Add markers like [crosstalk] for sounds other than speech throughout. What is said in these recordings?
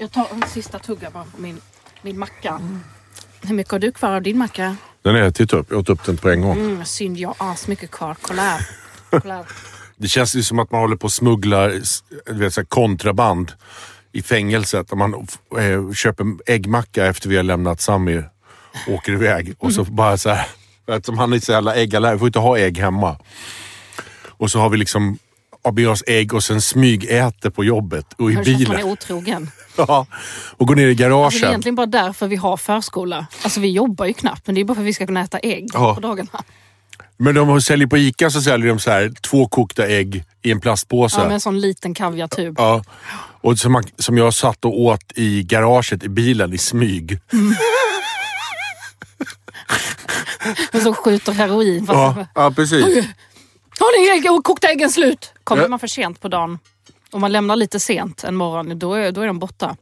Jag tar en sista tugga bara på min, min macka. Hur mycket har du kvar av din macka? Den är ätit upp. Jag åt upp den på en gång. Mm, synd, jag har asmycket kvar. Kolla här. Kolla här. [laughs] Det känns ju som att man håller på och smugglar du vet, så kontraband i fängelset. Om man eh, köper äggmacka efter vi har lämnat Sami åker iväg. Och så bara så här, för att som han är så jävla äggalärare, vi får inte ha ägg hemma. Och så har vi liksom oss ägg och sen smygäter på jobbet och i känt att man är bilen. otrogen? [laughs] Ja, och går ner i Alltså, det är garagen. egentligen bara därför vi har förskola. Alltså vi jobbar ju knappt, men det är bara för att vi ska kunna äta ägg Ja. på dagarna. Men de säljer på Ica så säljer de så här, två kokta ägg i en plastpåse. Ja, med en sån liten kaviartub. Ja. Och som, man, som jag satt och åt i garaget i bilen i smyg. [laughs] Och så skjuter heroin. Ja, ja precis. Har ni ägg? Och kokta äggen slut? Kommer man för sent på dagen, om man lämnar lite sent en morgon, då är, då är de borta.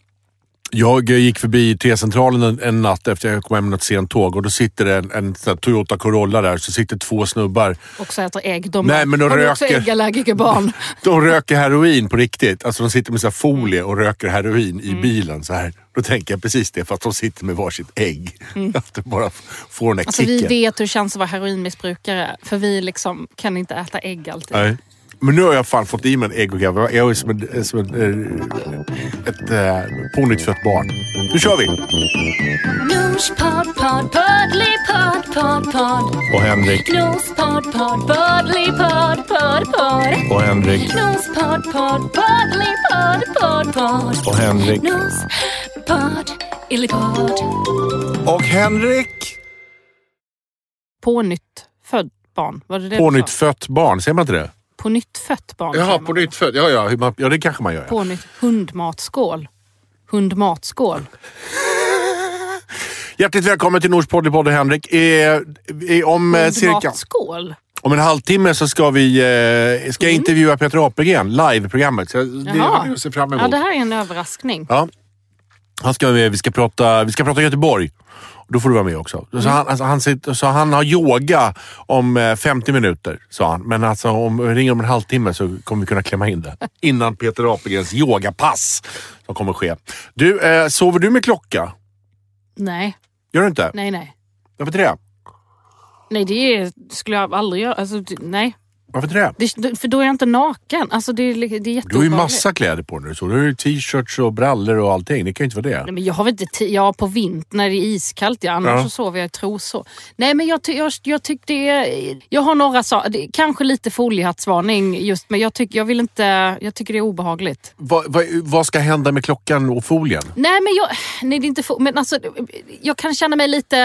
Jag gick förbi T-centralen en, en natt efter jag kom hem med ett sent tåg och då sitter det en, en Toyota Corolla där. Så sitter två snubbar. Och så äter ägg. De Nej, men de har ni också röker. äggallergiker barn? [laughs] De röker heroin på riktigt. Alltså de sitter med så här folie och röker heroin i bilen. så här. Då tänker jag precis det, för att de sitter med varsitt ägg. [laughs] Att de bara får den här Alltså, vi kicken. vet hur det känns att vara heroinmissbrukare. För vi liksom kan inte äta ägg alltid. Nej. Men nu har jag fan fått i mig en ägg och jag är som, en, som en, eh, ett äh, pånyttfött barn. Nu kör vi! Nospodd, podd, poddlypodd, podd, podd. Och Henrik. Nospodd, podd, poddlypodd, podd, podd. Och Henrik. Nospodd, podd, poddlypodd, podd, podd. Och Henrik. Nospodd, illipodd. Och Henrik. På nytt född barn. Var det det? Pånyttfött barn, säger man inte det? På nytt fött barn. Jaha, säger man. pånyttfött. Ja, ja, man- ja, det kanske man gör. Ja. På nytt hundmatskål. Hundmatskål. [laughs] Hjärtligt välkommen till Nors podd, Henrik. Eh, eh, om, eh, cirka, Hundmatskål? om en halvtimme så ska vi eh, ska jag intervjua Peter Apelgren, live-programmet. Så det Mm. Har vi att se fram emot. Ja, det här är en överraskning. Ja. Han ska, vi, ska prata, vi ska prata Göteborg. Då får du vara med också. Mm. Så, han, alltså, han, sitter, så han har yoga om eh, 50 minuter, sa han. Men alltså, om vi ringer om en halvtimme så kommer vi kunna klämma in det. [laughs] Innan Peter Apelgrens yogapass som kommer ske. Du, eh, sover du med klocka? Nej, Gör du inte? nej, nej. Varför inte det? Nej, det skulle jag aldrig göra. Alltså, nej. Varför inte det? Det, för då är jag inte naken. Alltså, det, är, det är Du har ju massa kläder på dig. Så du har ju t-shirts och brallor och allting. Det kan ju inte vara det. Nej, men jag har väl inte ja, på vintern när det är iskallt, ja, annars Ja. så sover jag i trosor. Nej men jag, ty, jag, jag tyckte det, jag har några saker, kanske lite foliehattsvarning just men jag, tycker jag vill inte, jag tycker det är obehagligt. Vad, vad, vad ska hända med klockan och folien? Nej men jag, nej det är inte men alltså jag kan känna mig lite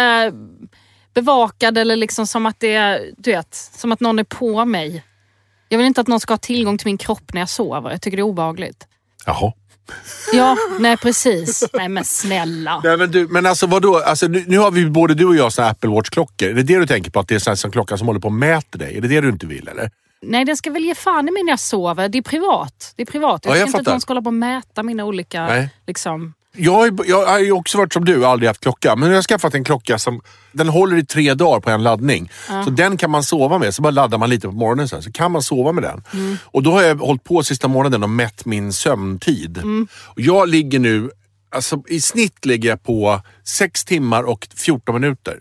bevakad eller liksom som att det är, du vet, som att någon är på mig. Jag vill inte att någon ska ha tillgång till min kropp när jag sover. Jag tycker det är obehagligt. Jaha. Ja, nej precis. Nej men snälla. Nej, men, du, men alltså vadå? Alltså, nu, nu har vi både du och jag såna Apple Watch-klockor. Är det det du tänker på? Att det är sån här som klockan som håller på och mäter dig? Är det det du inte vill eller? Nej, den ska väl ge fan i mig när jag sover. Det är privat. Det är privat. Jag Ja, tycker jag inte att någon ska hålla på och mäta mina olika... Nej. Liksom. Jag jag har ju också varit som du, aldrig haft klocka. Men jag har skaffat en klocka som den håller i tre dagar på en laddning. Så den kan man sova med. Så bara laddar man lite på morgonen sen, så kan man sova med den. Och då har jag hållit på sista månaden och mätt min sömntid. Och jag ligger nu, alltså i snitt ligger jag på 6 timmar och 14 minuter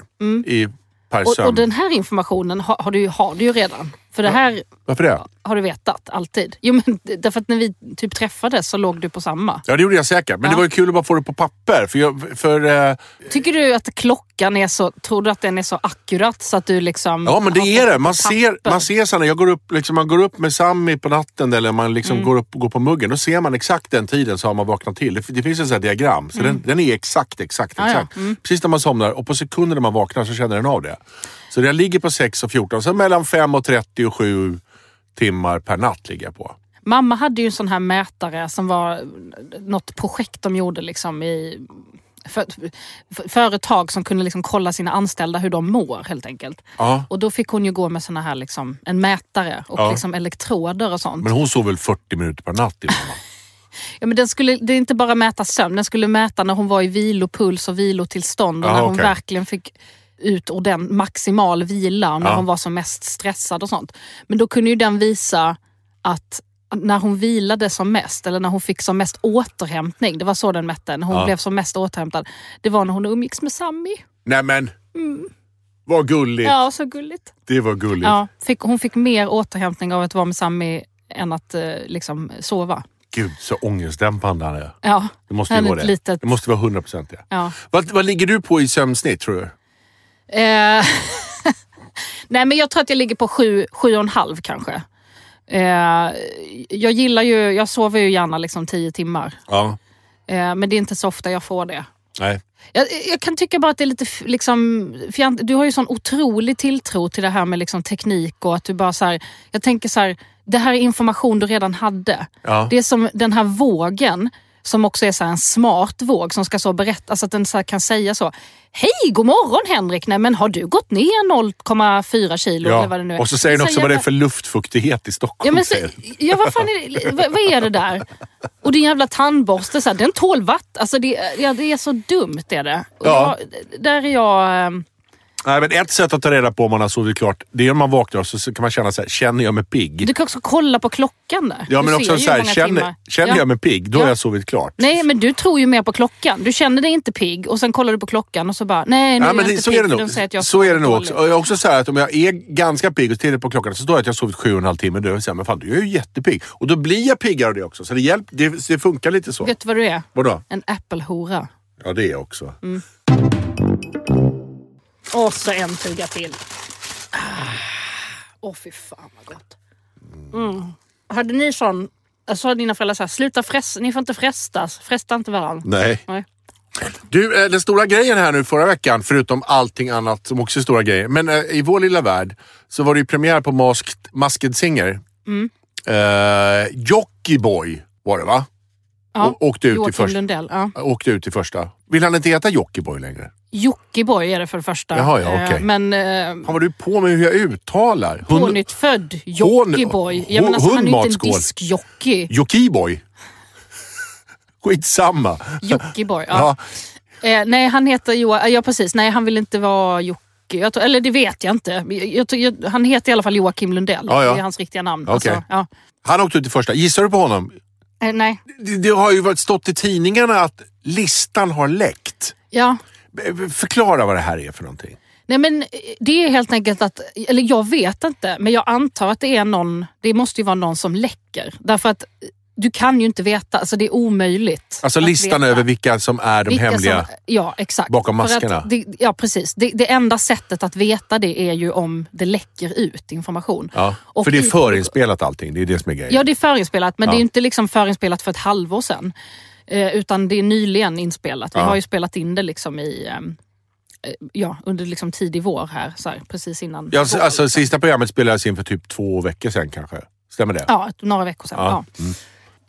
i, per Och, sömn. och den här informationen har, har, du, har du ju redan. För det här Varför det? har du vetat alltid. Jo, men därför att när vi typ träffades så låg du på samma. Ja, det gjorde jag säkert. Men Ja. det var ju kul att bara få det på papper. För, jag, för eh, Tycker du att klockan är så... Tror du att den är så akkurat så att du liksom... Ja men det är det. Man ser, man ser så när jag går upp, liksom, man går upp med Sammy på natten eller man liksom Mm. går upp går på muggen. Då ser man exakt den tiden så har man vaknat till. Det, det finns ett sånt här diagram. Så den, den är exakt, exakt, Mm. Ja, ja. exakt. Precis när man somnar och på sekunden när man vaknar så känner den av det. Så jag ligger på 6 och 14. Så mellan 5 och 30 och 7 timmar per natt ligger jag på. Mamma hade ju en sån här mätare som var något projekt de gjorde liksom i för, för, företag som kunde liksom kolla sina anställda hur de mår helt enkelt. Ja. Och då fick hon ju gå med såna här liksom, en mätare och Ja. liksom elektroder och sånt. Men hon sov väl 40 minuter per natt? mamma? [laughs] Ja, men den skulle det inte bara mäta sömn, den skulle mäta när hon var i vilopuls och vilotillstånd och Ja, när hon verkligen fick ut orden, maximal vila och när Ja. hon var som mest stressad och sånt. Men då kunde ju den visa att när hon vilade som mest, eller när hon fick som mest återhämtning, det var så den mätte, när hon Ja. blev som mest återhämtad, det var när hon umgicks med Sammy. Nej men, vad gulligt. Ja, så gulligt. Det var gulligt. Ja, fick, hon fick mer återhämtning av att vara med Sammy än att eh, liksom sova. Gud, så ångestdämpande han är. Ja, Det måste ju vara det. litet- Det måste vara 100 procent det. ja. Vad, vad ligger du på i sömnsnitt tror du? Eh, [laughs] nej men jag tror att jag ligger på sju, sju och en halv kanske. Eh, jag gillar ju, jag sover ju gärna liksom tio timmar. Ja. Eh, men det är inte så ofta jag får det. Nej. Jag, jag kan tycka bara att det är lite liksom, fjant, du har ju sån otrolig tilltro till det här med liksom teknik och att du bara så här, jag tänker så här, det här är information du redan hade. Ja. Det är som den här vågen som också är så en smart våg som ska så berätta, alltså att den så kan säga så. Hej, god morgon Henrik! Nej men har du gått ner 0,4 kilo eller vad det nu är? Och så säger den också vad det är för luftfuktighet i Stockholm. Ja, men så, säger ja vad fan är det, vad, vad är det där? Och din jävla tandborste, så här, den tål vatt. Alltså det, ja, det är så dumt är det. Och Ja. jag, där är jag... Nej, men ett sätt att ta reda på om man har sovit klart, det är om man vaknar och så kan man känna så här, känner jag mig pigg? Du kan också kolla på klockan där. Ja, Du men också så här, känner, känner Ja. jag mig pigg, då har Ja. jag sovit klart. Nej, men du tror ju mer på klockan. Du känner dig inte pigg och sen kollar du på klockan och så bara, nej nu Ja, är jag det, inte så pigg är det nog. säger Så är det nog också. Och jag är också så att om jag är ganska pigg och tittar på klockan så står det att jag har sovit sju och en halv timme. Då här, men fan du är ju jättepigg. Och då blir jag piggare av det också. Så det, hjälp, det, det funkar lite så. Vet du vad du är? Vadå? En Apple-hora. Ja det är jag också. Mm. Och så en tugga till. Ah. Åh fy fan vad gott. Mm. Hade ni sån, sa dina föräldrar så här, sluta fresta, ni får inte frestas, fresta inte varandra. Nej. Nej. Du, eh, den stora grejen här nu förra veckan, förutom allting annat som också är stora grejer. Men eh, i vår lilla värld så var det ju premiär på Masked, Masked Singer. Mm. Eh, Jockiboi var det va? Ja. Och, åkte, ut i Joakim första, Lundell. Ja. åkte ut i första. Vill han inte heta Jockiboi längre? Jockiboi är det för det första. Jaha, ja, Eh, okej. Men eh, Fan vad du på med hur jag uttalar. Hund- pånyttfödd Jockiboi. Jag menar, alltså, han är ju inte en diskjockey. Jockiboi. [laughs] Skitsamma. Jockiboi. Ja. Ja. Eh, nej, han heter Joa, ja precis. Nej, han vill inte vara Jocke. Tror, eller det vet jag inte. Jag, tror- jag, han heter i alla fall Joakim Lundell. Ja, ja. Det är hans riktiga namn. Okej. Alltså, ja. Han åkte ut i första. Gissar du på honom? eh, nej. Det, det har ju varit stått i tidningarna att listan har läckt. Ja. Förklara vad det här är för någonting. Nej men eh, det är helt enkelt att, eller jag vet inte, men jag antar att det är någon, det måste ju vara någon som läcker. Därför att eh, du kan ju inte veta, alltså det är omöjligt. Alltså listan veta. över vilka som är de Vilka hemliga. Som, ja, exakt. bakom maskerna. Det, ja, precis. Det, det enda sättet att veta det är ju om det läcker ut information. Ja, Och för det är förinspelat allting. Det är det som är grejen. Ja, det är förinspelat, men Ja. det är inte liksom förinspelat för ett halvår sedan. Eh, utan det är nyligen inspelat. Vi Ja. har ju spelat in det liksom i, ehm, eh, ja, under liksom tidig vår här, så här precis innan. Ja, vår, alltså, liksom. sista programmet spelades in för typ två veckor sedan kanske. Stämmer det? Ja, några veckor sedan. Ja. Ja.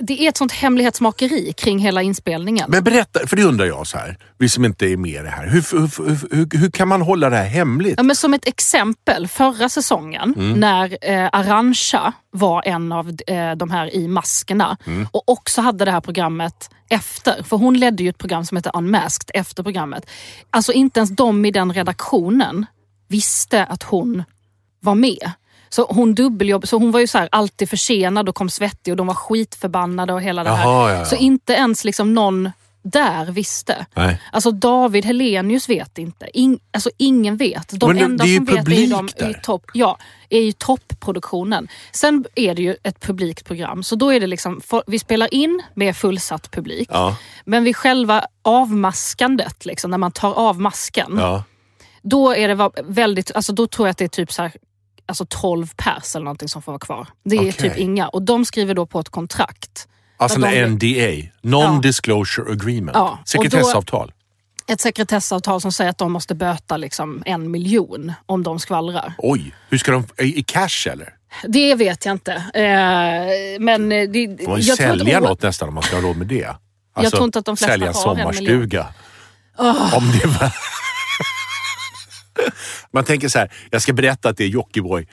Det är ett sånt hemlighetsmakeri kring hela inspelningen. Men berätta, för det undrar jag så här. Vi som inte är med i det här. Hur, hur, hur, hur, kan man hålla det här hemligt? Ja, men som ett exempel, förra säsongen Mm. när eh, Arantxa var en av eh, de här i maskerna Mm. och också hade det här programmet efter. För hon ledde ju ett program som heter Unmasked efter programmet. Alltså inte ens de i den redaktionen visste att hon var med. Så hon dubbeljobb, så hon var ju så här alltid försenad och kom svettig och de var skitförbannade och hela det här. Jaha, ja, ja. Så inte ens liksom någon där visste. Nej. Alltså David Helenius vet inte. In, alltså ingen vet. De Men enda som vet är ju de i där. topp. Ja, är ju toppproduktionen. Sen är det ju ett publikt program. Så då är det liksom, vi spelar in med fullsatt publik. Ja, Men vid själva avmaskandet, liksom, när man tar av masken. ja. Då är det väldigt, alltså då tror jag att det är typ så här, alltså 12 pers eller någonting som får vara kvar. Det är Okej. typ inga. Och de skriver då på ett kontrakt. Alltså en NDA. Non-disclosure agreement. Ja, och då- Sekretessavtal. Ett sekretessavtal som säger att de måste böta liksom en miljon om de skvallrar. Oj, hur ska de... I cash eller? Det vet jag inte. Eh, men det, Får man ju jag sälja att- något nästan om man ska ha råd med det? Alltså, tror inte att de flesta sälja en har en sommarstuga. Om det var... [laughs] man tänker så här, jag ska berätta att det är Jockiboi.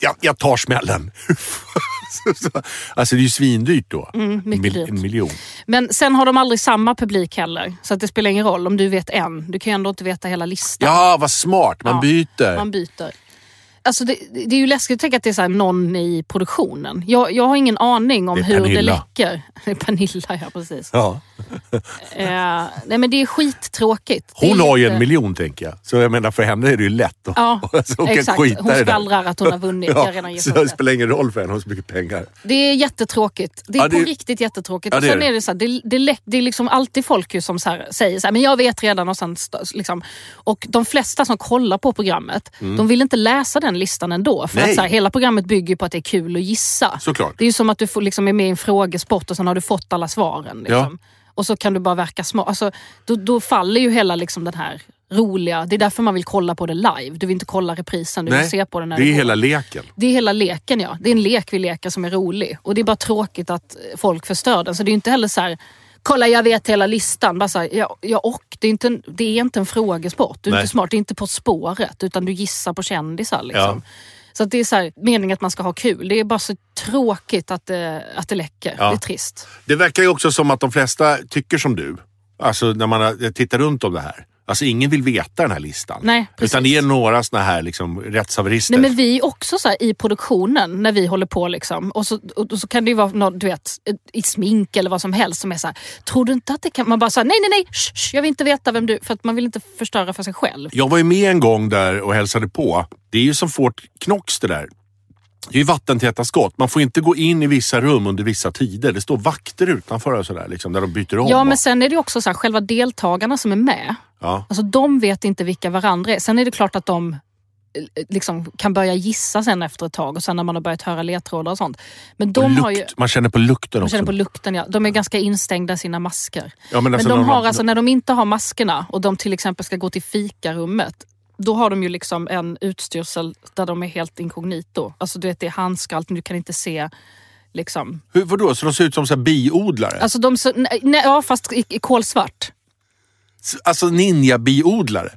Jag, jag tar smällen. [laughs] alltså det är ju svindyrt då. Mm, mycket dyrt. En miljon. Men sen har de aldrig samma publik heller. Så att det spelar ingen roll om du vet en. Du kan ju ändå inte veta hela listan. Ja, vad smart. Man Ja, byter. Man byter. Alltså det, det är ju läskigt att tänka att det är så någon i produktionen. Jag, jag har ingen aning om Det hur det Pernilla. läcker. Det är Pernilla, ja precis. Ja. [laughs] Eh, nej men det är skittråkigt. Det Hon är har ju en miljon tänker jag. Så jag menar för henne är det ju lätt. att- Ja, [laughs] alltså, hon kan exakt. skita Hon det skvallrar att hon har vunnit. Jag redan Ja, gett så det det. spelar ingen roll för henne, hon har så mycket pengar. Det är jättetråkigt. Det är Ja, det- på riktigt jättetråkigt. Ja, och det är sen det. är det så här, det, det, läck- det är liksom alltid folk ju som så här, säger så här, men jag vet redan. Och, sen, liksom, och de flesta som kollar på programmet, de vill inte läsa den listan ändå. För. Nej. att så här, hela programmet bygger på att det är kul att gissa. Såklart. Det är ju som att du får, liksom, är med i en frågesport och sen har du fått alla svaren. Liksom. Och så kan du bara verka smart. Alltså, då, då faller ju hela liksom, den här roliga... Det är därför man vill kolla på det live. Du vill inte kolla reprisen, du vill se på det när det är går. hela leken. Det är hela leken ja. Det är en lek vi leker som är rolig. Och det är bara tråkigt att folk förstör den. Så det är inte heller så här, kolla jag vet hela listan. Bara så här, ja, ja, och det är, inte en, det är inte en frågesport. Du är Nej. inte smart, det är inte På spåret. Utan du gissar på kändisar. Liksom. Ja. Så att det är så här, meningen att man ska ha kul. Det är bara så tråkigt att det, att det läcker. Ja. Det är trist. Det verkar ju också som att de flesta tycker som du. Alltså när man tittar runt om det här. Alltså ingen vill veta den här listan. Nej, precis. Utan det är några såna här liksom, rättshaverister. Nej, men vi är också så här, i produktionen när vi håller på. Liksom, och, så, och så kan det ju vara något, du vet, i smink eller vad som helst som är så här, tror du inte att det kan... Man bara säger nej, nej, nej, shh, shh, jag vill inte veta vem du... För att man vill inte förstöra för sig själv. Jag var ju med en gång där och hälsade på. Det är ju som Fort Knox det där. Det är ju vattentäta skott. Man får inte gå in i vissa rum under vissa tider. Det står vakter utanför och sådär, liksom, där de byter om. Ja, men sen är det också så här, själva deltagarna som är med. Ja. Alltså de vet inte vilka varandra är. Sen är det klart att de eh, liksom kan börja gissa sen efter ett tag och sen när man har börjat höra ledtrådar och sånt. Men de lukt, har ju... Man känner på lukten Man också. känner på lukten, ja. De är ganska instängda i sina masker. Ja, men Men alltså, de när har alltså, när de inte har maskerna och de till exempel ska gå till fikarummet, då har de ju liksom en utstyrsel där de är helt inkognito. Alltså du vet, det är handskar, allt, men du kan inte se liksom... Hur, vadå? Så de ser ut som så biodlare? Alltså de, så, nej, ja fast i, i kolsvart. Alltså ninja-biodlare?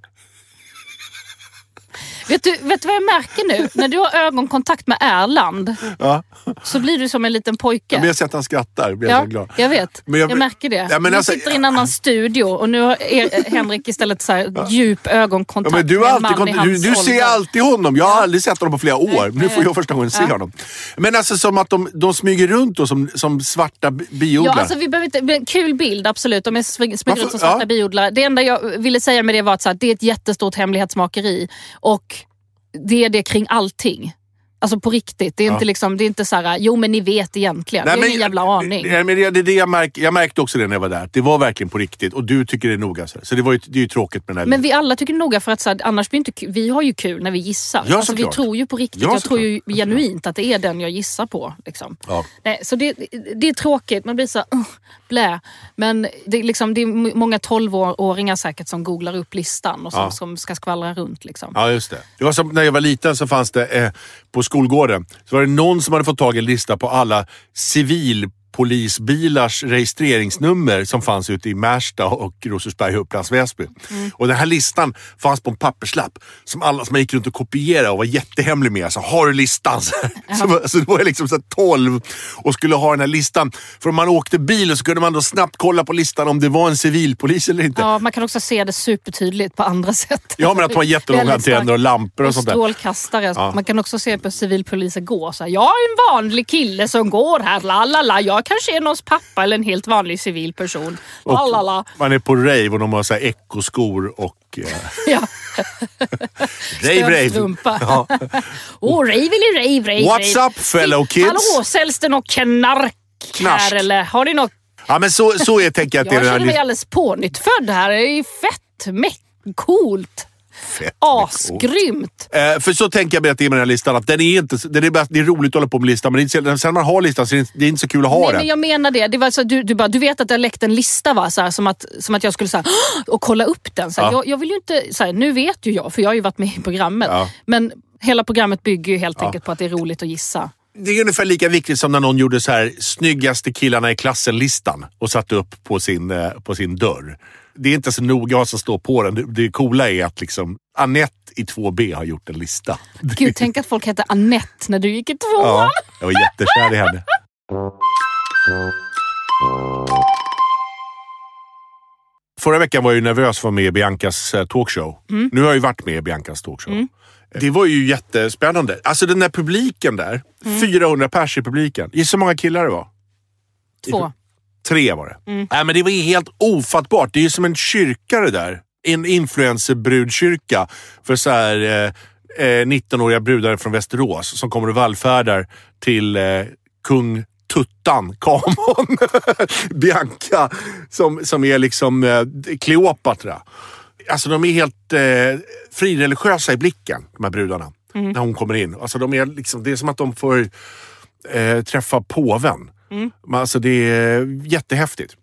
Vet du, vet du vad jag märker nu? När du har ögonkontakt med Erland Ja. så blir du som en liten pojke. Men jag ser att han skrattar. Blir jag Ja, så glad. jag vet. Men jag, jag- märker det. Ja, men du alltså- sitter i en annan studio och nu har er, Henrik istället så här djup Ja, ögonkontakt men du, med har en alltid man i kont- du, hans du ser alltid honom. Jag har aldrig sett honom på flera år. nu får jag första gången se Ja. honom. Men alltså som att de, de smyger runt då, som, som svarta bi- Ja, biodlare. alltså, vi behöver inte, kul bild, absolut. De är smyger ut som svarta ja. biodlare. Det enda jag ville säga med det var att här, det är ett jättestort hemlighetsmakeri. Och det är det kring allting. Alltså på riktigt. Det är Ja. inte, liksom, det är inte så här, jo men ni vet egentligen. Nej, det är men- ingen jävla aning. Nej, men det, det, är det jag, märk, jag märkte också det när jag var där. Det var verkligen på riktigt och du tycker det är noga. Så, så det, var ju, det är ju tråkigt med den här Men vi alla tycker noga för att så här, annars blir inte, vi har ju kul när vi gissar. Ja, alltså, vi tror ju på riktigt. Ja, jag tror ju genuint att det är den jag gissar på. Liksom. Ja. Nej, så det, det är tråkigt, man blir så här, uh, blä. Men det är, liksom, det är många tolvåringar säkert som googlar upp listan och som, som ska skvallra runt. Liksom. Ja, just det. det var som, när jag var liten så fanns det eh, på skolgården så var det någon som hade fått tag i en lista på alla civil civilpolisbilars registreringsnummer som fanns ute i Märsta och Rosersberg och Upplands Väsby. Och den här listan fanns på en papperslapp som alla som gick runt och kopierade och var jättehemlig med. Så har du listan? [laughs] Så, så, då var jag liksom så här 12 och skulle ha den här listan. För om man åkte bil så kunde man då snabbt kolla på listan om det var en civilpolis eller inte. Ja, man kan också se det supertydligt på andra sätt. Ja, men att de har jättelånga antenner och lampor och Och sånt där. strålkastare. Ja. Man kan också se på civilpoliser gå så här, Jag är en vanlig kille som går här, la la la. Jag kanske är någons pappa eller en helt vanlig civil person. La la la. Man är på rave och de har så här ekoskor och... Eh, [laughs] Ja. rave, rave. Ja. Åh, rave eller rave, rave. What's rave. up, fellow kids? Hallå, säljs det något knark Knark. här eller har ni något? ja, men så, så är, tänker jag att det är Jag känner mig alldeles pånyttfödd här. Det är ju fett mäck- coolt. Fett Asgrymt. Eh, för så tänker jag med att det är med den här listan. Att den är inte, den är, bara, det är roligt att hålla på med listan, men sen när man har listan så är det, det är inte så kul att ha Nej, den. men jag menar det. det var så, du, du, bara, du vet att jag läckt en lista va? Så här, som, att, som att jag skulle så här, och kolla upp den. Så här, Ja. jag, jag vill ju inte, så nu vet ju jag, för jag har ju varit med i programmet. Ja. Men hela programmet bygger ju helt enkelt på att det är roligt att gissa. Det är ungefär lika viktigt som när någon gjorde så här snyggaste killarna i klassen-listan och satte upp på sin, eh, på sin dörr. Det är inte så noga vad som står på den. Det, det coola är att liksom Annette i 2B har gjort en lista. [laughs] Gud, tänk att folk hette Annette när du gick i tvåan. Ja, jag var jättekär i henne. Förra veckan var jag nervös för att vara med i Biancas eh, talkshow. Nu har jag ju varit med i Biancas talkshow. Det var ju jättespännande. Alltså den där publiken där. 400 pers i publiken. Gissa hur många killar det var? Två. Tre var det. Nej, men det var ju helt ofattbart. Det är ju som en kyrka det där. En influencerbrudkyrka för så här, eh, eh, 19-åriga brudar från Västerås som kommer och vallfärdar till eh, kung Tuttan, [laughs] Kamon, Bianca, som, som är liksom eh, Kleopatra. Alltså de är helt eh, frireligiösa i blicken, de här brudarna. När hon kommer in. Alltså, de är liksom, det är som att de får eh, träffa påven. Men Alltså, det är jättehäftigt.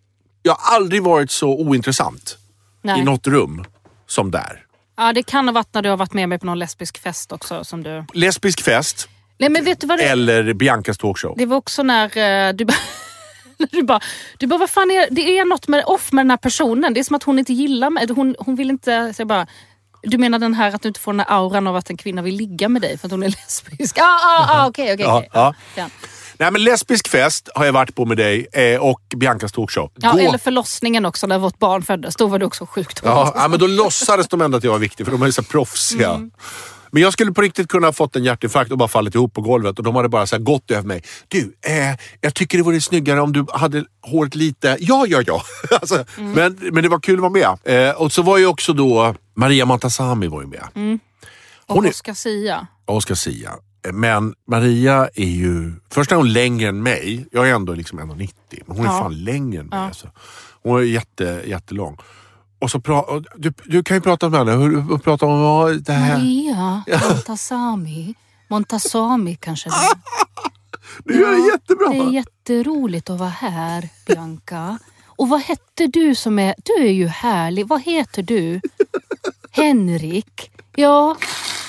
Jag har aldrig varit så ointressant Nej. i något rum som där. Ja, det kan ha varit när du har varit med mig på någon lesbisk fest också. Som du... Lesbisk fest Nej, men vet du vad det eller Biancas talkshow. Det var också när eh, du. [laughs] Du bara, du bara, vad fan är det? är något med off med den här personen. Det är som att hon inte gillar mig. Hon, hon vill inte... Så jag bara, du menar den här att du inte får den här auran av att en kvinna vill ligga med dig för att hon är [laughs] lesbisk? Ja, ah, ah, okej, okej. Ja, okej. ja. Ja. Nej, men lesbisk fest har jag varit på med dig eh, och Biancas talkshow. Ja, Gå- eller förlossningen också när vårt barn föddes. Då var du också sjukt Ja, ja, men då låtsades de ändå att jag var viktig för de är så proffsiga. Mm. Men jag skulle på riktigt kunna ha fått en hjärtinfarkt och bara fallit ihop på golvet och de hade bara så gått över mig. Du, eh, jag tycker det vore snyggare om du hade håret lite... Ja, ja, ja. [laughs] alltså, Mm. men, men det var kul att vara med. Eh, och så var ju också då Maria Montazami var ju med. Och hon är- Oscar Sia. Oscar Sia. Men Maria är ju... Först är hon längre än mig. Jag är ändå liksom 1,90 men hon är Ja. fan längre än mig. Alltså. Hon är jätte, jättelång. Och så pra, du, du kan ju prata med henne. Hur, hur pratar hon om det här? Maria Montazami. Montazami kanske det är. Du [laughs] gör det jättebra. Det är jätteroligt att vara här, Bianca. Och vad hette du som är... Du är ju härlig. Vad heter du? [laughs] Henrik. Ja,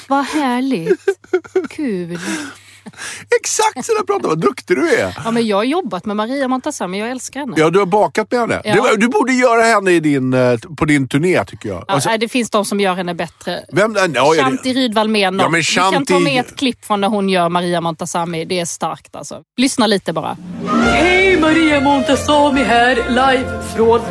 vad härligt. Kul. Exakt så där pratar Vad duktig du är. Ja, men jag har jobbat med Maria Montazami. Jag älskar henne. Ja, du har bakat med henne. Ja. Det var- Du borde göra henne i din, eh, på din turné tycker jag. Ja, Alltså, nej, det finns de som gör henne bättre. vem, ja, Shanti Rydwall med någon. Ja, men Vi kan ta Shanti- med ett klipp från när hon gör Maria Montazami. Det är starkt alltså. Lyssna lite bara. Hej Maria Montazami här, live från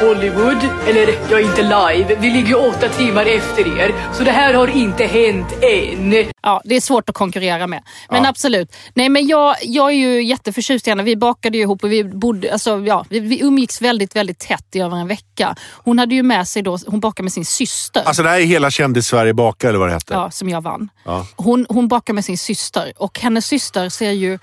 Hollywood. Eller, ja inte live, vi ligger åtta timmar efter er. Så det här har inte hänt än. Ja, det är svårt att konkurrera med. Men absolut. Nej, men jag, jag är ju jätteförtjust i henne. Vi bakade ju ihop och vi, bodde, alltså, ja, vi, vi umgicks väldigt, väldigt tätt i över en vecka. Hon hade ju med sig då, hon bakade med sin syster. Alltså det här är hela Kändis-Sverige bakar eller vad det hette. Ja, som jag vann. Ja. Hon, hon bakar med sin syster och hennes syster ser ju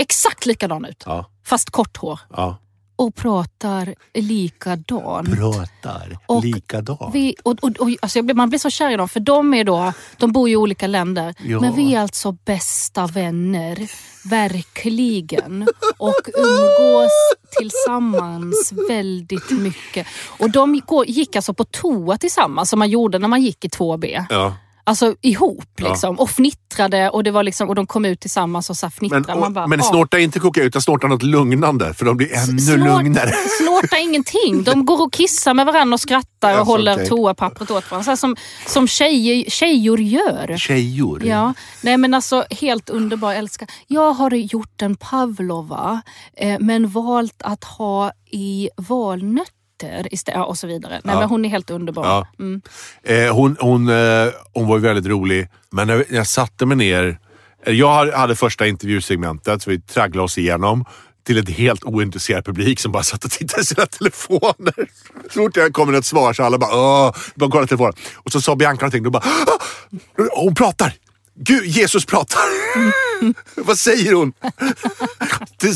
exakt likadan ut. Ja. Fast kort hår. Ja. Och pratar likadant. Pratar Och likadant. Vi, och, och, och, alltså blir, man blir så kär i dem för de, är då, de bor i olika länder. Ja. Men vi är alltså bästa vänner. Verkligen. Och umgås tillsammans väldigt mycket. Och de gick alltså på toa tillsammans som man gjorde när man gick i 2B. Ja. Alltså ihop liksom. Och fnittrade och, det var liksom, och de kom ut tillsammans och så Men, fnittrade. man och, bara, men "Ah." snorta inte koka ut, utan snorta något lugnande för de blir ännu Snort- lugnare. [laughs] Snorta ingenting. De [laughs] går och kissar med varandra och skrattar och Alltså, håller okej. toapappret åt varandra. Så här som, som tjejer, tjejor gör. Tjejor. Ja, nej men alltså helt underbar, älskar. Jag har gjort en pavlova eh, men valt att ha i valnötter istället ja, och så vidare. Nej Ja. men hon är helt underbar. Ja. Mm. Eh, hon, hon, eh, hon var ju väldigt rolig, men när jag satte mig ner... eh, Jag hade- första intervjusegmentet, så vi tragglade oss igenom till ett helt ointresserad publik som bara satt och tittade i sina telefoner. Så fort jag kom med ett svar så alla bara åh, bara kollade telefonen. Och så sa Bianca någonting och bara "Ah! hon pratar! Gud, Jesus pratar! Vad säger hon?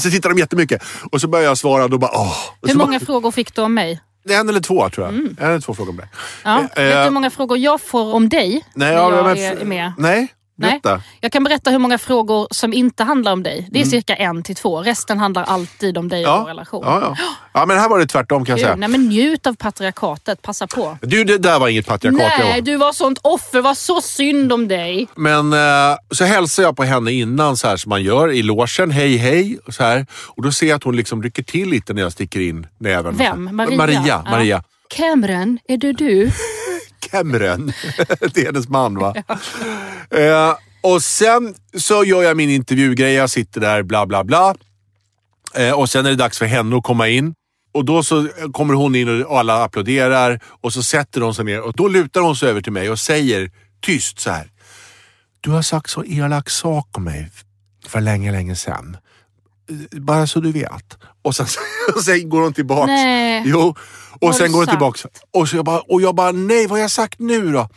så tittar de jättemycket. Och så började jag svara och då bara åh. Hur många bara, frågor fick du om mig? en eller två tror jag. En eller två frågor om det. Ja. Eh, Vet du hur många frågor jag får om dig Nej, när ja, jag är, är med? Nej, Nej. Jag kan berätta hur många frågor som inte handlar om dig. Mm. Det är cirka en till två. Resten handlar alltid om dig och vår relation. Ja, ja. ja, men här var det tvärtom kan jag säga. nej men njut av patriarkatet, passa på. Du, det där var inget patriarkat. Nej, du var sånt offer, var så synd om dig. Men eh, så hälsar jag på henne innan så här som man gör i logen. Hej, hej. Och, så här. och då ser jag att hon liksom rycker till lite när jag sticker in näven. Vem? Maria? Maria. Ja. Maria. Cameron, är det du? Cameron. [laughs] det är hennes man va? Eh, och sen så gör jag min intervjugrej. Jag sitter där, bla bla bla. Eh, och sen är det dags för henne att komma in. Och då så kommer hon in och alla applåderar och så sätter hon sig ner och då lutar hon sig över till mig och säger tyst så här. Du har sagt så elak sak om mig för länge, länge sedan. Bara så du vet. Och sen, [laughs] och sen går hon tillbaks. Nej. Jo. Och sen går hon tillbaks. Och, så jag bara, och jag bara, nej vad har jag sagt nu då?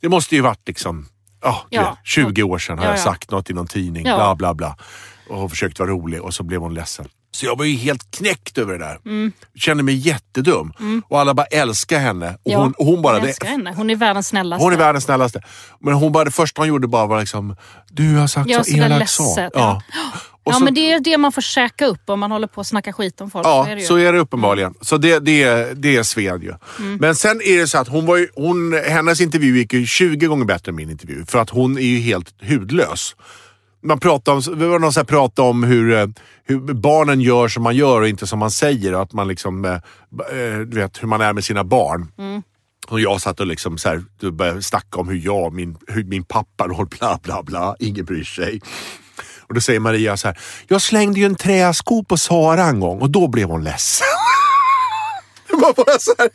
Det måste ju varit liksom, du Ja. vet, 20 år sedan har Ja, jag ja. sagt något i någon tidning. Ja. Bla bla bla. Och försökt vara rolig och så blev hon ledsen. Så jag var ju helt knäckt över det där. Mm. Kände mig jättedum. Och alla bara älskar henne. Och Ja, hon, och hon bara... jag det- älskar henne. Hon är världens snällaste. hon är världens snällaste. Men hon bara, det första hon gjorde bara var liksom, du har sagt Ja, så elak sak. ja. [gasps] [gasps] Ja, så, men det är det man får käka upp om man håller på att snacka skit om folk. ja, så är det så är det uppenbarligen. Så det, det, det sved ju. Mm. Men sen är det så att hon var ju, hon, hennes intervju gick ju 20 gånger bättre än min intervju. För att hon är ju helt hudlös. Man pratar om, det var någon som pratade om hur, eh, hur barnen gör som man gör och inte som man säger. Och att man liksom, eh, eh, du vet hur man är med sina barn. Mm. Och jag satt och liksom så här, började snacka om hur jag, min, hur min pappa bla bla bla. Ingen bryr sig. Och då säger Maria så här, jag slängde ju en träsko på Sara en gång och då blev hon ledsen. [laughs] Var bara så här,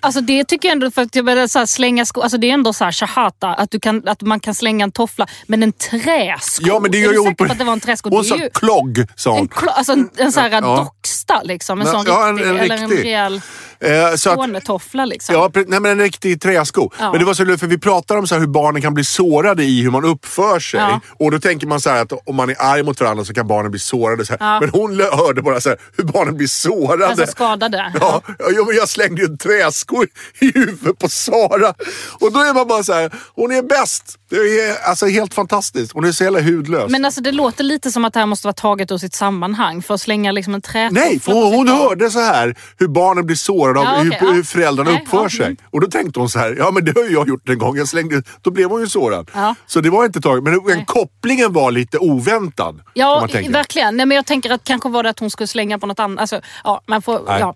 Alltså det tycker jag ändå, för att jag började så slänga skor, alltså det är ändå så här shahata, att, du kan, att man kan slänga en toffla. Men en träsko? Ja men det gör är ju ont på att det var en träsko? Hon sa ju klogg, sa hon. en, klo- alltså en, en sån här Ja. docksta liksom. En sån ja, en- riktig, en eller en rejäl Eh, Skånetoffla liksom. Ja, nej, men en riktig träsko. Ja. Men det var så roligt, för vi pratar om så hur barnen kan bli sårade i hur man uppför sig. Ja. Och då tänker man så att om man är arg mot varandra så kan barnen bli sårade. Så. Men hon hörde bara så här, hur barnen blir sårade. Alltså skadade. Ja, ja, men jag slängde ju en träsko i huvudet på Sara. Och då är man bara så här, hon är bäst. Det är alltså helt fantastiskt. Hon är så jävla hudlös. Men alltså det låter lite som att det här måste vara taget ur sitt sammanhang för att slänga liksom en trätoffla Nej, för hon, hon hörde så här hur barnen blir sårade av Ja, okej, hur, ja. hur föräldrarna Nej, uppför ja, sig. mm. Och då tänkte hon så här, ja men det har ju jag gjort en gång. Jag slängde, då blev hon ju sårad. Så det var inte taget. Men Nej. kopplingen var lite oväntad. Ja, verkligen. Nej, men jag tänker att kanske var det att hon skulle slänga på något annat. Alltså, ja, man får, ja.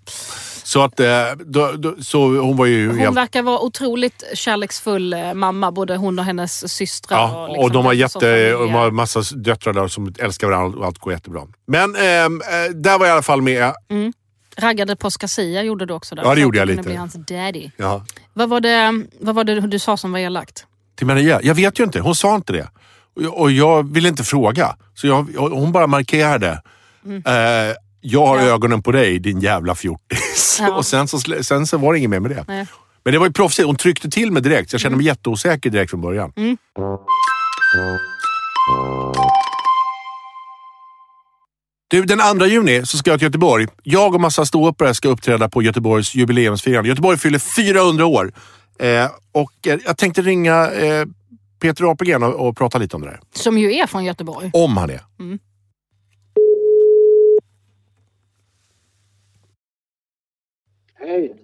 Så, att, eh, då, då, så hon var ju Hon helt... verkar vara otroligt kärleksfull eh, mamma, både hon och hennes systrar. Ja, liksom och de har, jätte, familj. de har massa döttrar där som älskar varandra och allt går jättebra. Men ehm, eh, där var jag i alla fall med. Raggade på Scasia gjorde du också där. Ja, det gjorde jag lite. bli hans daddy. Ja. Vad var, det, vad var det du sa som var elakt? Till Maria? Jag vet ju inte. Hon sa inte det. Och jag, och ville inte fråga. Så jag, hon bara markerade. Eh, jag har Mm. Ja. ögonen på dig din jävla fjortis. Ja. [laughs] och sen så, sen så var det inget mer med det. Nej. Men det var ju proffsigt. Hon tryckte till mig direkt. Så jag kände Mm. mig jätteosäker direkt från början. Du, den 2 juni så ska jag till Göteborg. Jag och massa ståuppare ska uppträda på Göteborgs jubileumsfirande. Göteborg fyller 400 år. Eh, och eh, jag tänkte ringa eh, Peter Apelgren och, och prata lite om det där. Som ju är från Göteborg. Om han är. Hej.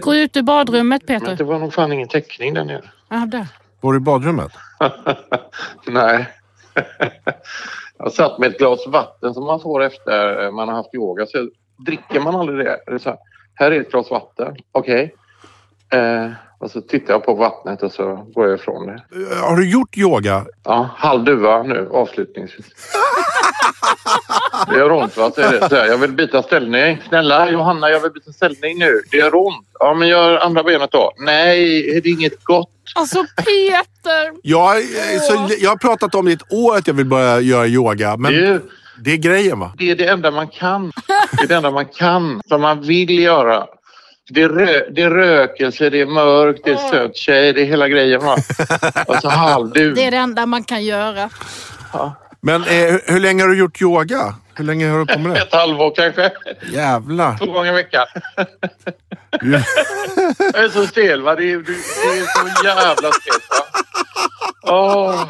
Gå ut ur badrummet Men Peter. det var nog fan ingen täckning där nere. Ja, där. Var du i badrummet? [laughs] Nej. [laughs] Jag satt med ett glas vatten som man får efter man har haft yoga. Så dricker man aldrig det. det är så här, här är ett glas vatten. Okej. Eh, och så tittar jag på vattnet och så går jag ifrån det. Eh, Har du gjort yoga? Ja, halv duva nu avslutningsvis. [laughs] Det gör ont va? Det. Så här, jag vill byta ställning. Snälla Johanna, jag vill byta ställning nu. Det gör ont. Ja, men gör andra benet då. Nej, är det inget gott? Alltså Peter! Jag, eh, så, jag har pratat om det i ett år att jag vill börja göra yoga. Men Det är, det är grejen va? det är det enda man kan. Det är det enda man kan, som man vill göra. Det är, rö, det är rökelse, det är mörkt, det är söt tjej, det är hela grejen va. Och så halv du. Det är det enda man kan göra. Men eh, hur- hur länge har du gjort yoga? Hur länge har du på med det? [laughs] Ett halvår kanske. Jävlar. Två gånger i veckan. Jag är så stel va. Det är, det är så jävla stelt va. Åh,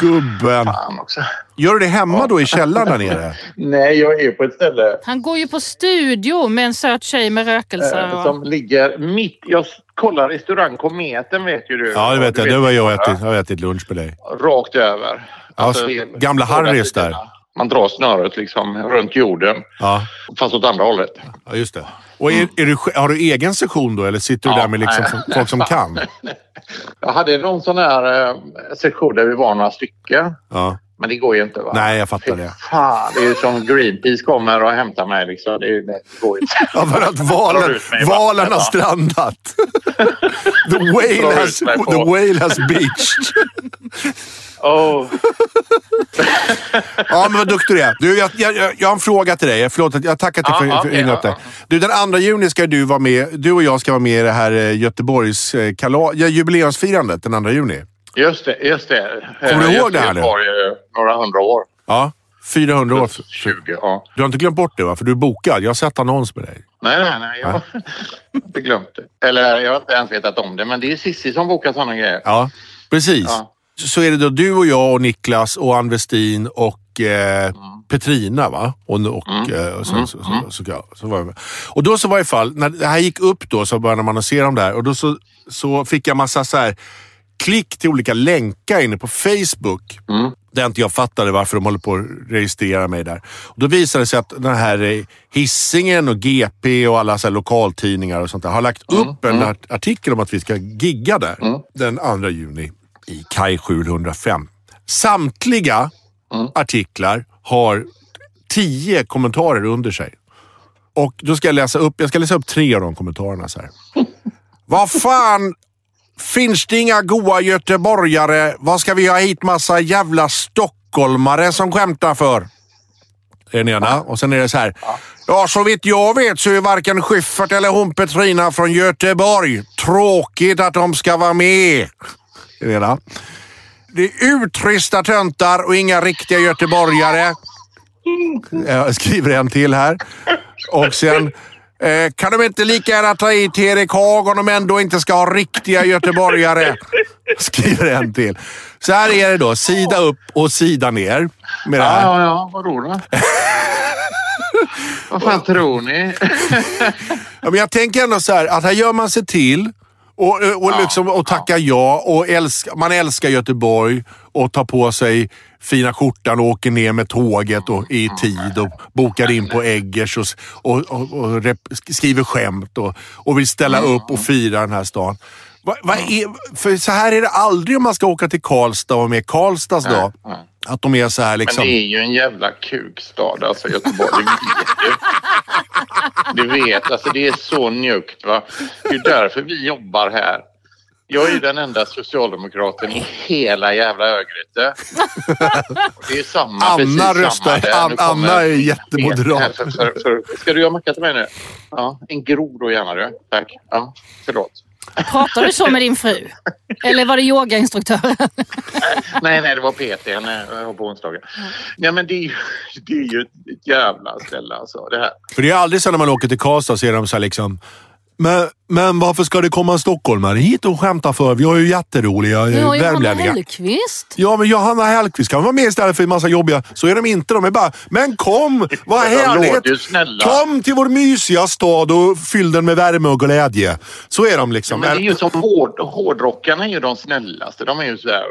Gubben. fan också. Gör du det hemma då i källaren där nere? Nej, jag är på ett ställe Han går ju på studio med en söt tjej med rökelse. eh, som ligger mitt... Jag kollar restaurang Kometen vet ju du. Ja, det vet jag. Det Du var jag ätit. Jag har ätit lunch med dig. Rakt över. Alltså, Ja, gamla Harrys där. Man drar snöret liksom runt jorden. Ja, Fast åt andra hållet. ja just det. Och är, är du, har du egen session då eller sitter du Ja, där med liksom nej. folk som kan? [laughs] Jag hade någon sån här eh, sektion där vi var några stycken. Ja. Men det går ju inte va? Nej, jag fattar det. Fan, det är ju som Greenpeace kommer och hämtar mig liksom. Det, är, det går ju inte. [laughs] Ja, för att valen, valen har strandat. [laughs] The whale has, the whale has beached. Oh. [laughs] Ja, men vad duktig du är. Du, jag, jag, jag har en fråga till dig. Förlåt, jag tackar Ja, för, ja, för okej, inhoppet. ja, Du, den 2 juni ska du vara med. Du och jag ska vara med i det här eh, Göteborgs eh, kala, jubileumsfirandet den 2 juni. Just det, just det. Kommer du Eh, ihåg det här nu? Några hundra år. Ja, 400 år. 20, ja. Du har inte glömt bort det va? För du är bokad. Jag har sett annons med dig. Nej, nej, nej. Jag har inte glömt det. Eller jag har inte ens vetat om det. Men det är Cissi som bokar sådana grejer. Ja, precis. Ja. Så är det då du och jag och Niklas och Ann Westin och eh, Petrina va? Och, och, eh, och så, så, så, så, så, så var jag med. Och då så var i fall, när det här gick upp då så började man om det här och då så, så fick jag massa så här klick till olika länkar inne på Facebook. Där inte jag fattade varför de håller på att registrera mig där. Och då visade det sig att den här eh, Hissingen och GP och alla så lokaltidningar och sånt där har lagt upp en art- artikel om att vi ska gigga där den 2 juni i Kaj 705. Samtliga artiklar har tio kommentarer under sig. Och då ska jag läsa upp, jag ska läsa upp tre av de kommentarerna så här. [laughs] Vad fan Finns det inga goa göteborgare? Vad ska vi ha hit massa jävla stockholmare som skämtar för? Det är den ena. Och sen är det så här. Ja, så vitt jag vet så är varken Schyffert eller hon Petrina från Göteborg. Tråkigt att de ska vara med. Det är det är uttrista töntar och inga riktiga göteborgare. Jag skriver en till här. Och sen eh, kan de inte lika gärna ta hit Erik Haag om de ändå inte ska ha riktiga göteborgare. Skriver en till. Så här är det då. Sida upp och sida ner. Med det Ja, här. ja, ja. Vadå då? Vad fan tror ni? Ja, men jag tänker ändå så här att här gör man sig till och, och, liksom, och tackar ja. Och älskar, man älskar Göteborg och tar på sig fina skjortan och åker ner med tåget och i tid och bokar in på Eggers och, och, och, och rep, skriver skämt och, och vill ställa upp och fira den här stan. Va, va är, för så här är det aldrig om man ska åka till Karlstad och med Karlstads dag. Att de är så här Men liksom... det är ju en jävla kukstad, alltså Göteborg. Det vet ju. Du vet, alltså det är så njukt va. Det är därför vi jobbar här. Jag är ju den enda socialdemokraten i hela jävla Örgryte. Det är samma, Anna röstar-. An- Anna är jättemoderat. För, för, för, ska du göra macka till mig nu? Ja, en grov då gärna du. Tack. Ja, förlåt. Pratar du så med din fru? Eller var det yogainstruktören? Nej, nej, det var PT henne eh, på onsdagen. Nej, men det är ju, det är ju ett jävla ställe alltså. Det här. För det är aldrig så när man åker till Karlstad så är de så här liksom... Men, men varför ska det komma en stockholmare hit och skämta för? Vi har ju jätteroliga Ja, eh, Johanna värmlänningar. Hellqvist. Ja, men Johanna Hellquist kan vara med istället för en massa jobbiga. Så är de inte. De är bara, men kom! Vad härligt! Kom till vår mysiga stad och fyll den med värme och glädje. Så är de Ja, liksom. men det är ju som hård, hårdrockarna är ju de snällaste. De är ju så här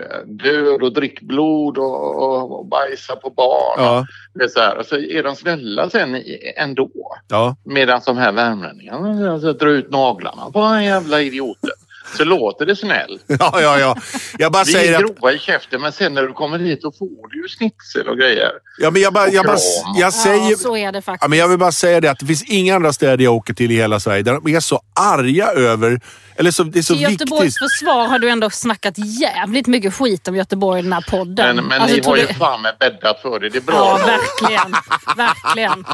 eh, död och drick blod och, och, och bajsa på barn. Ja. Det är så här. Och så är de snälla sen ändå. Ja. Medan de här värmlänningarna alltså, drar ut naglarna på en jävla idioter. Så låter det snällt. [laughs] ja, ja, ja. Jag bara Vi säger är att... grova i käften men sen när du kommer hit då får du ju schnitzel och grejer. Ja, men jag, bara, jag, bara, jag säger... Ja, så är det Ja, faktiskt. men jag vill bara säga det att det finns inga andra städer jag åker till i hela Sverige där de är så arga över... Eller så, det är så Till Göteborgs viktigt. försvar har du ändå snackat jävligt mycket skit om Göteborg i den här podden. Men, men Alltså, ni har ju du- fan med bäddat för det. Det är bra. Ja, verkligen. Verkligen.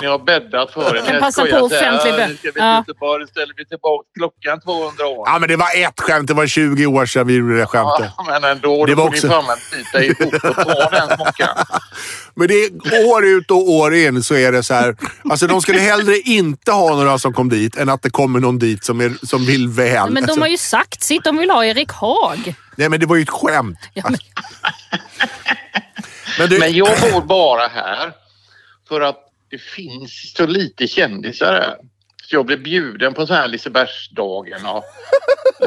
Ni har bäddat för det. kan Ni passa på offentlig bö- Nu ska vi till Ja. Göteborg, ställer vi tillbaka klockan 200 år. Ja, men det var ett skämt. Det var 20 år sedan vi gjorde det skämtet. Ja, men ändå. Det Då var får också- ni fan bita ihop och ta den smockan. [laughs] Men det är år ut och år in så är det så här. Alltså de skulle hellre inte ha några som kom dit än att det kommer någon dit som, är, som vill väl. Men de alltså, har ju sagt sitt. De vill ha Erik Haag. Nej, men det var ju ett skämt. Ja, men, Men du, Men jag bor bara här för att det finns så lite kändisar här. Så jag blev bjuden på så här Lisebergsdagen av